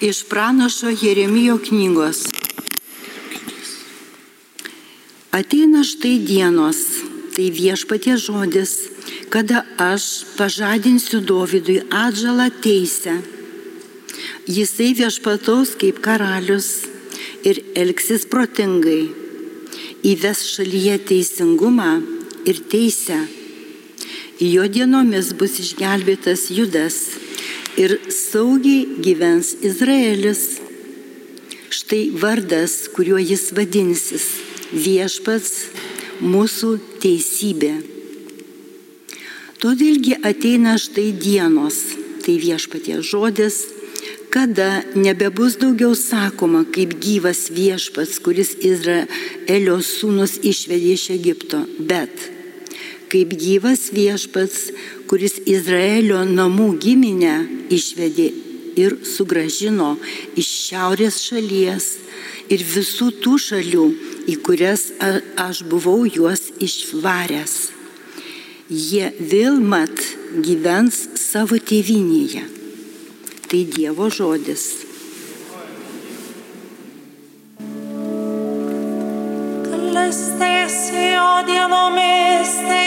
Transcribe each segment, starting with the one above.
Iš pranašo Jeremijo knygos. Ateina štai dienos, tai viešpatie žodis, kada aš pažadinsiu Dovydui atžalą teisę. Jisai viešpataus kaip karalius ir elgsis protingai, įves šalyje teisingumą ir teisę. Jo dienomis bus išgelbėtas Judas ir saugiai gyvens Izraelis. Štai vardas, kuriuo jis vadinsis - viešpats mūsų teisybė. Todėlgi ateina štai dienos, tai viešpatie žodis, kada nebebus daugiau sakoma, kaip gyvas viešpats, kuris Izraelio sūnus išvedė iš Egipto, bet kaip gyvas viešpats, kuris Izraelio namų giminę išvedė ir sugražino iš šiaurės šalies ir visų tų šalių, į kurias aš buvau juos išvaręs. Jie vėl mat gyvens savo tėvinėje. Tai Dievo žodis. Klestėsi jo dienomis teisingumas,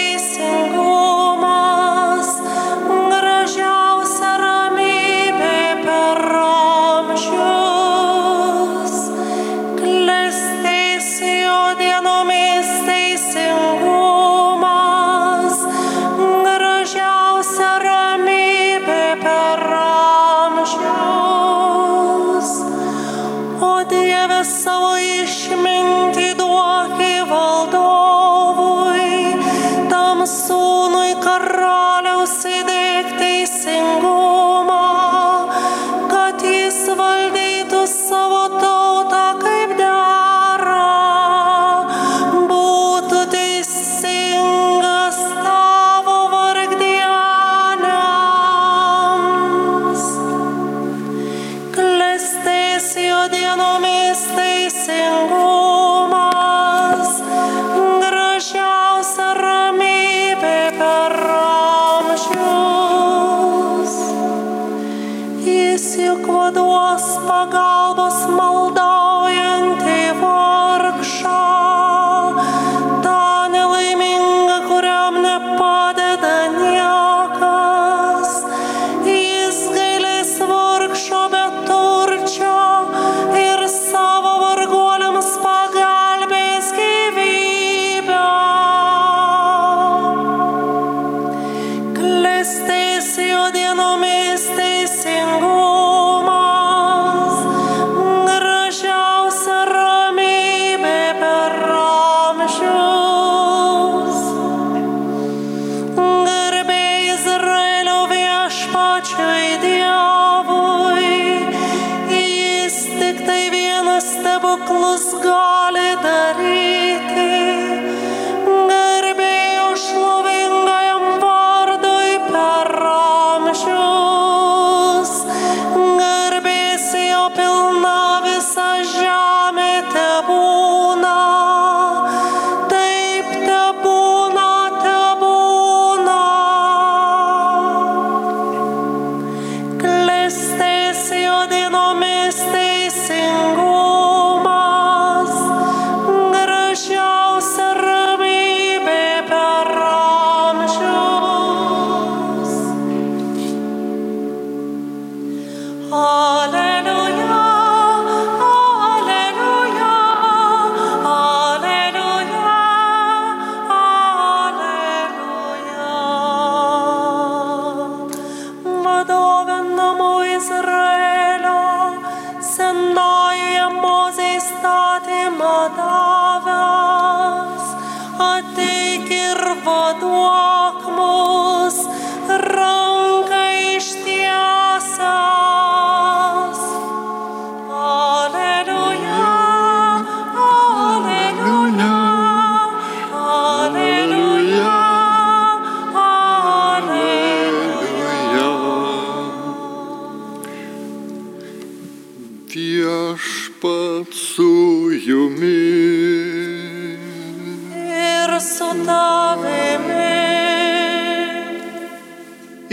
Klestės jo dienomis teisingumas,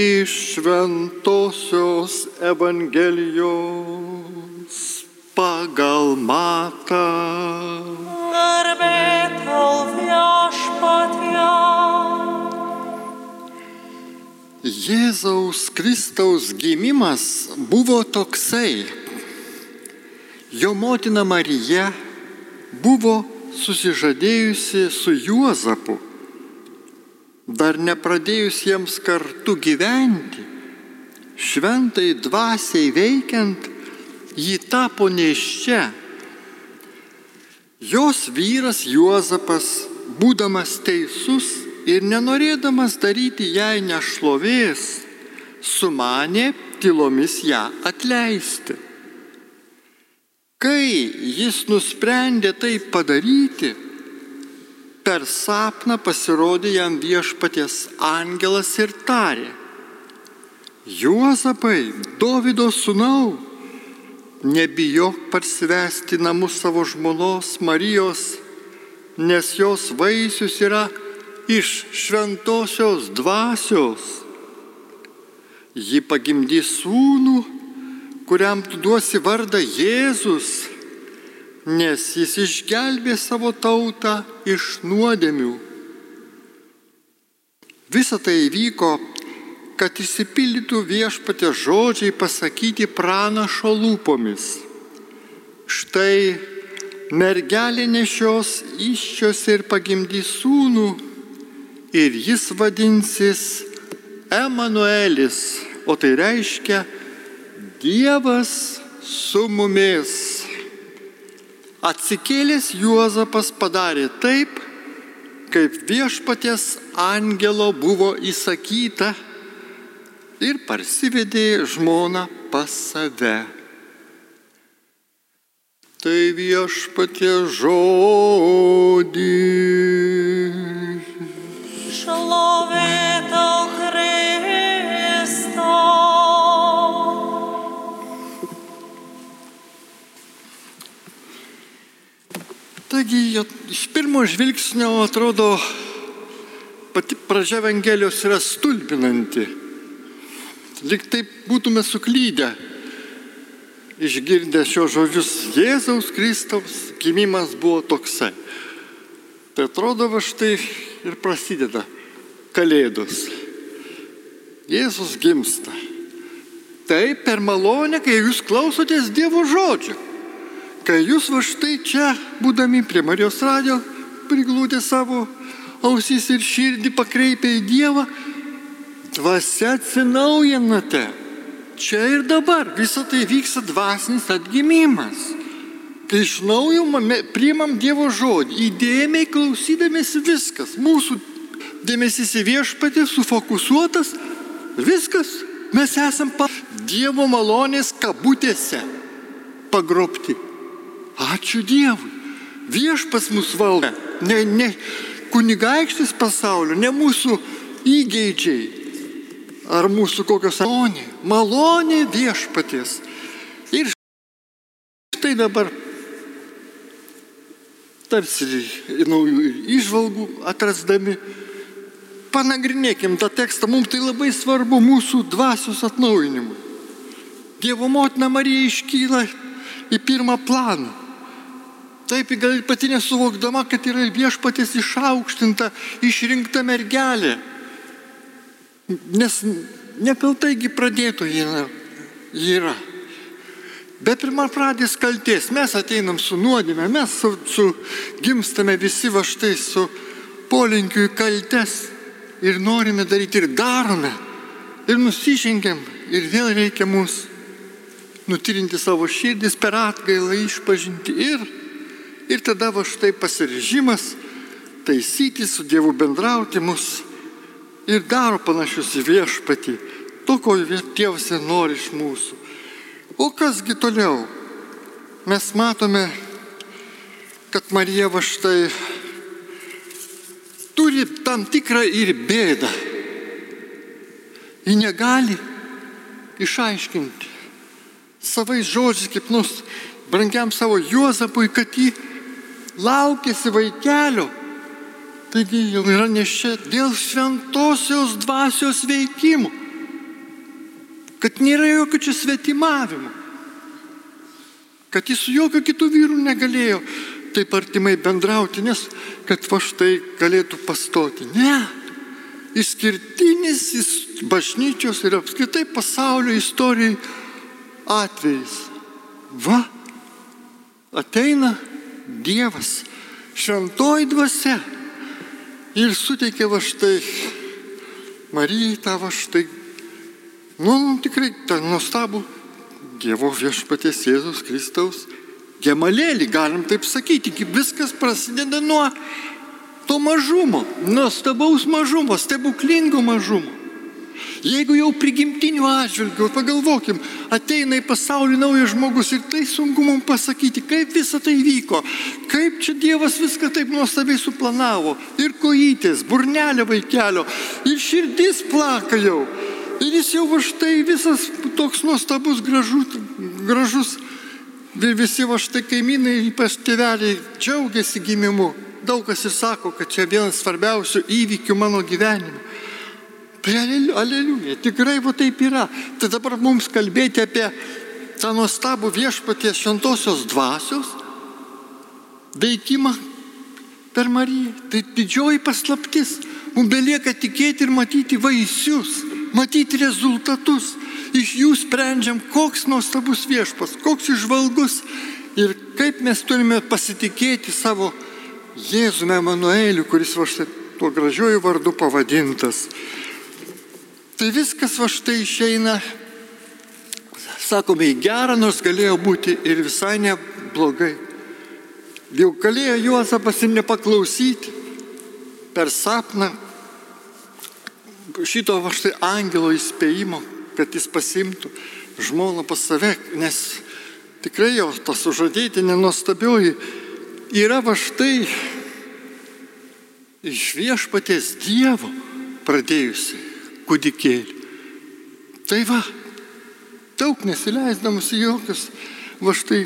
Iš Šventosios Evangelijos pagal matą. Garbė tau viešpatie. Jėzaus Kristaus gimimas buvo toksai. Jo motina Marija buvo susižadėjusi su Juozapu, dar nepradėjus jiems kartu gyventi, šventai dvasiai veikiant, ji tapo neščia. Jos vyras Juozapas, būdamas teisus ir nenorėdamas daryti jai nešlovės, sumanė tylomis ją atleisti. Kai jis nusprendė tai padaryti, per sapną pasirodė jam viešpaties angelas ir tarė, Juozapai, Davido sūnau, nebijok parsivesti namus savo žmonos Marijos, nes jos vaisius yra iš šventosios dvasios. Ji pagimdys sūnų, kuriam tu duosi vardą Jėzus, nes jis išgelbė savo tautą iš nuodėmių. Visa tai įvyko, kad įsipildytų viešpatė žodžiai pasakyti pranašo lūpomis. Štai mergelė nešios iščios ir pagimdys sūnų ir jis vadinsis Emanuelis, o tai reiškia Dievas su mumis. Atsikėlęs Juozapas padarė taip, kaip viešpatės angelo buvo įsakyta ir parsivedė žmoną pas save. Tai viešpatie žodis. Šlovė tau Taigi iš pirmo žvilgsnio atrodo pati pradžia Evangelijos yra stulbinanti. Lik taip būtume suklydę, išgirdę šios žodžius Jėzaus Kristaus gimimas buvo toksai. Tai atrodo, va štai ir prasideda Kalėdos. Jėzus gimsta. Tai per malonę, kai jūs klausotės Dievo žodžio. Kai jūs va štai čia, būdami prie Marijos radio, priglūdė savo ausys ir širdį pakreipę į Dievą, dvasia atsinaujinate. Čia ir dabar visą tai vyksta dvasinis atgimimas. Kai iš naujo priimam Dievo žodį, įdėmiai klausydamėsi viskas, mūsų dėmesys į viešpatį sufokusuotas, viskas, mes esam Dievo malonės kabutėse pagrobti. Ačiū Dievui. Viešpas mus valdo. Ne, ne kunigaikštis pasaulio, ne mūsų įgeidžiai. Ar mūsų kokios malonė. Malonė viešpaties. Ir štai dabar tarsi naujų išvalgų atrasdami, panagrinėkim tą tekstą, mums tai labai svarbu mūsų dvasios atnaujinimui. Dievo motina Marija iškyla į pirmą planą. Taip, ji gal pati nesuvokdama, kad yra viešpatės išaukštinta, išrinkta mergelė. Nes nekaltaigi pradėto ji yra-. Bet pirmą pradės kalties, mes ateinam su nuodėme, mes su, su gimstame visi va štai su polinkiu į kaltes ir norime daryti ir darome. Ir nusižengiam ir vėl reikia mums nutirinti savo širdis per atgailą išpažinti ir, ir tada va štai pasirežimas taisyti su Dievu bendrauti mus ir daro panašius į viešpatį, to, ko Dievas nori iš mūsų. O kasgi toliau? Mes matome, kad Marija va štai turi tam tikrą ir bėdą. Ji negali išaiškinti savais žodžiais, kaip nus brangiam savo Juozapui, kad jį laukėsi vaikelio. Taigi jau yra nešia dėl šventosios dvasios veikimo. Kad nėra jokio čia svetimavimo. kad jis su jokių kitų vyrų negalėjo taip artimai bendrauti, nes kad va štai galėtų pastoti. Ne. Išskirtinis bažnyčios ir apskritai pasaulio istorijai atvejais. Va, ateina Dievas, šventoji dvasia ir suteikia va štai Marijai tą va štai, nu, tikrai tą nuostabų Dievo viešpaties Jėzus Kristaus gemalėlį, galim taip sakyti, viskas prasideda nuo to mažumo, nuostabaus mažumo, stebuklingo mažumo. Jeigu jau prigimtinių atžvilgių, pagalvokim, ateina į pasaulį naujas žmogus ir tai sunku mums pasakyti, kaip visa tai vyko, kaip čia Dievas viską taip nuostabiai suplanavo. Ir kojytės, burnelė vaikelio, ir širdis plaka jau. Ir jis jau va štai visas toks nuostabus, gražus, gražus. Ir visi va štai kaimynai, ypač tėveliai, džiaugiasi gimimu. Daug kas ir sako, kad čia vienas svarbiausių įvykių mano gyvenime. Aleliuja, tikrai va taip yra. Tai dabar mums kalbėti apie tą nuostabų viešpaties šventosios dvasios veikimą per Mariją. Tai didžioji paslaptis. Mums belieka tikėti ir matyti vaisius, matyti rezultatus. Iš jų sprendžiam, koks nuostabus viešpas, koks išvalgus ir kaip mes turime pasitikėti savo Jėzumi Emanueliu, kuris va štai tuo gražiuoju vardu pavadintas. Tai viskas va štai išeina, sakome, į gerą, nors galėjo būti ir visai neblogai. Jau galėjo Juozapas ir nepaklausyti per sapną šito va štai angelo įspėjimo, kad jis pasimtų žmoną pas save, nes tikrai jo ta sužadėtinė nuostabioji yra va štai iš viešpaties Dievo pradėjusi kūdikėlį. Tai va, daug nesileisdamas į jokius va štai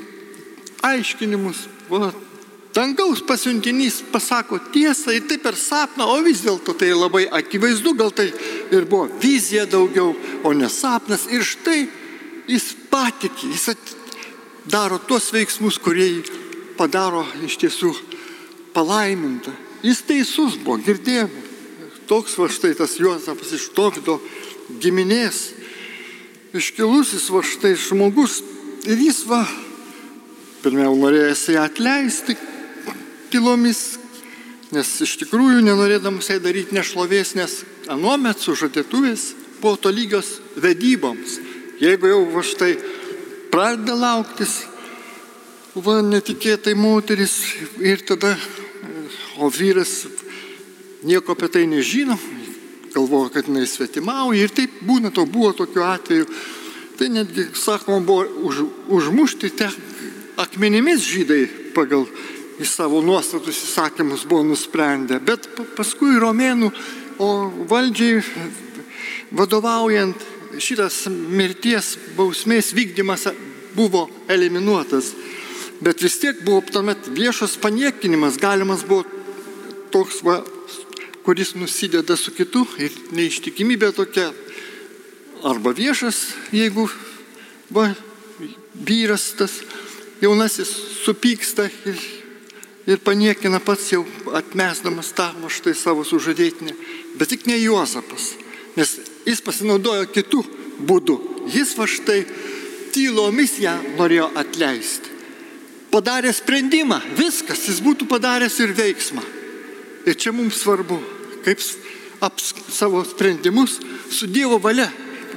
aiškinimus, va, dangaus pasiuntinys pasako tiesą ir tai per sapną, o vis dėlto tai labai akivaizdu, gal tai ir buvo vizija daugiau, o ne sapnas. Ir štai jis patikė, jis daro tuos veiksmus, kurie jį padaro iš tiesų palaimintą. Jis teisus buvo, girdėjome toks va štai tas Juozapas iš Tokdo giminės, iškilusis va štai žmogus ir jis va, pirmiau norėjo jisai atleisti tylomis, nes iš tikrųjų nenorėdamas jai daryti nešlovės, nes anuomet sužadėtuvės buvo tolygios vedyboms. Jeigu jau va štai pradeda lauktis, va netikėtai moteris ir tada, o vyras nieko apie tai nežino, galvoja, kad jinai svetimauja ir taip būna, to buvo tokiu atveju. Tai netgi, sakoma, buvo už, užmušti te akmenimis žydai pagal į savo nuostatus įsakymus buvo nusprendę. Bet paskui romėnų, valdžiai vadovaujant šitas mirties bausmės vykdymas buvo eliminuotas. Bet vis tiek buvo tuomet viešas paniekinimas, galimas buvo toks va, kuris nusideda su kitu ir neištikimybė tokia. Arba viešas, jeigu va, vyras tas jaunasis supyksta ir, ir paniekina pats jau atmesdamas tą štai savo sužadėtinę. Bet tik ne Juozapas, nes jis pasinaudojo kitų būdų. Jis va štai tylomis ją norėjo atleisti. Padarė sprendimą, viskas, jis būtų padaręs ir veiksmą. Ir čia mums svarbu kaip aps, savo sprendimus su Dievo valia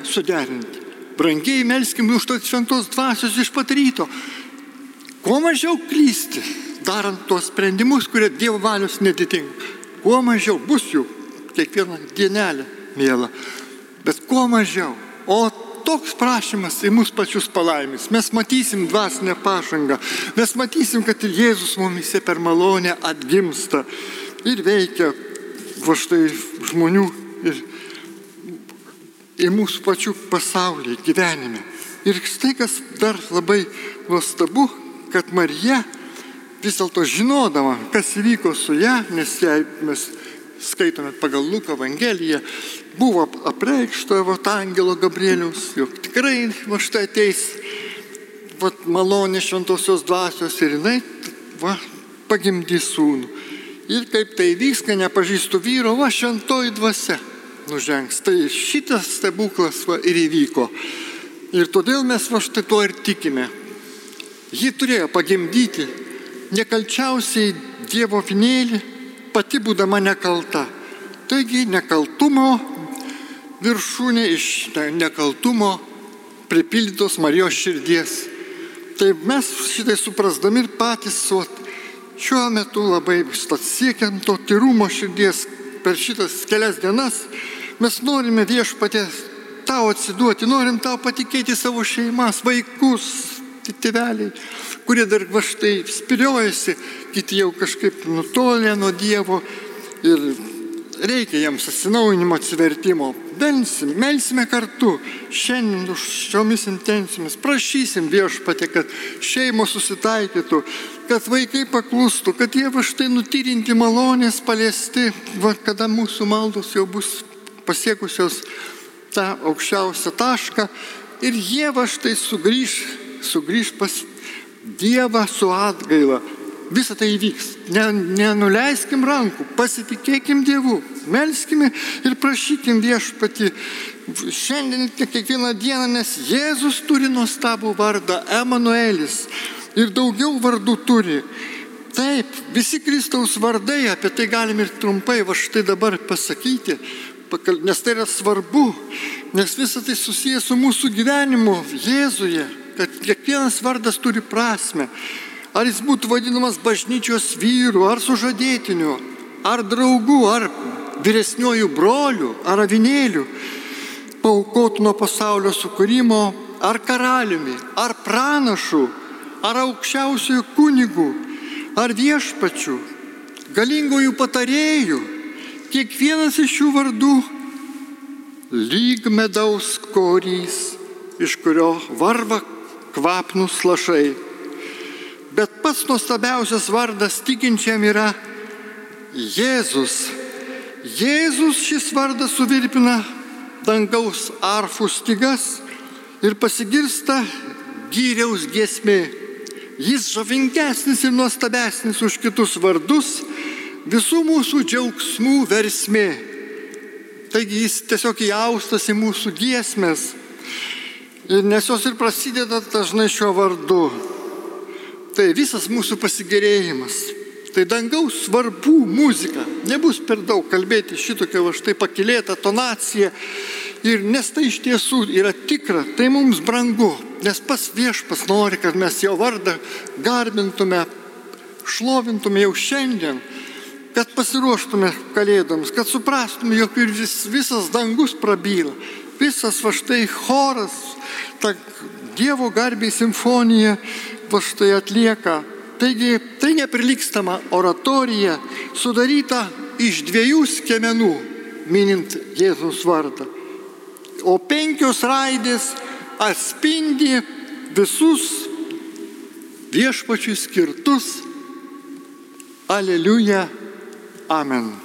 suderinti. Brangiai melskim už tos šventos dvasios iš pat ryto. Kuo mažiau klysti, darant tuos sprendimus, kurie Dievo valios netitinka. Kuo mažiau bus jų kiekvieną dienelę, mėla. Bet kuo mažiau. O toks prašymas į mus pačius palaimės. Mes matysim dvasinę pažangą. Mes matysim, kad ir Jėzus mumise per malonę atgimsta ir veikia va štai žmonių ir į mūsų pačių pasaulį, gyvenime. Ir štai kas dar labai nuostabu, kad Marija vis dėlto žinodama, kas įvyko su ją, nes jei mes skaitome pagal Luko Evangeliją, buvo apreikšta va angelo Gabrieliaus, jog tikrai va štai ateis va, malonė šventosios dvasios ir jinai va, pagimdys sūnų. Ir kaip tai vyks, kai nepažįstu vyro, va šventoji dvasia nužengs. Tai šitas stebuklas va, ir įvyko. Ir todėl mes va štai tuo ir tikime. Ji turėjo pagimdyti nekalčiausiai Dievo vinėlį, pati būdama nekalta. Taigi nekaltumo viršūnė iš nekaltumo pripildytos Marijos širdies. Tai mes šitai suprasdami ir patys suot, šiuo metu labai siekiam to tyrumo širdies per šitas kelias dienas, mes norime viešpatės tau atsiduoti, norim tau patikėti savo šeimas, vaikus, tėveliai, kurie dar va štai spiriojasi, kiti jau kažkaip nutolė nuo Dievo ir reikia jiems atsinaujinimo, atsivertimo. Belsim, melsime kartu šiandien už šiomis intencijomis, prašysim viešpatė, kad šeimos susitaikytų, kad vaikai paklustų, kad jie va štai nutyrinti malonės paliesti, va, kada mūsų maldos jau bus pasiekusios tą aukščiausią tašką ir jie va štai sugrįž, sugrįž pas Dievą su atgaila Visą tai įvyks. Ne, nenuleiskim rankų, pasitikėkim Dievu, melskime ir prašykim viešpati šiandien kiekvieną dieną, nes Jėzus turi nuostabų vardą Emanuelis ir daugiau vardų turi. Taip, visi Kristaus vardai, apie tai galim ir trumpai va štai dabar pasakyti, nes tai yra svarbu, nes visa tai susijęs su mūsų gyvenimu Jėzuje, kad kiekvienas vardas turi prasme. Ar jis būtų vadinamas bažnyčios vyru, ar sužadėtiniu, ar draugu, ar vyresniuoju broliu, ar avinėliu, paukotų nuo pasaulio sukūrimo, ar karaliumi, ar pranašu, ar aukščiausiųjų kunigų, ar viešpačių, galingųjų patarėjų, kiekvienas iš šių vardų lyg medaus korys, iš kurio varva kvapnus lašai Bet pats nuostabiausias vardas tikinčiam yra Jėzus. Jėzus šis vardas suvirpina dangaus arfų stygas ir pasigirsta gyriaus giesmė. Jis žavingesnis ir nuostabesnis už kitus vardus, visų mūsų džiaugsmų versmė. Taigi jis tiesiog įaustas į mūsų giesmės, nes jos ir prasideda dažnai šiuo vardu. Tai visas mūsų pasigėrėjimas, tai dangaus svarbų muzika. Nebus per daug kalbėti šitokia va štai pakilėta tonacija. Ir nes tai iš tiesų yra tikra, tai mums brangu, nes pas viešpas nori, kad mes jo vardą garbintume, šlovintume jau šiandien, kad pasiruoštume kalėdoms, kad suprastume, jog ir vis, visas dangus prabyla, visas va štai choras, ta Dievo garbiai simfonija va štai atlieka. Taigi tai neprilykstama oratorija sudaryta iš dviejų skiemenų, minint Jėzus vardą. O penkios raidės atspindi visus viešpačiui skirtus Aleliuja. Amen.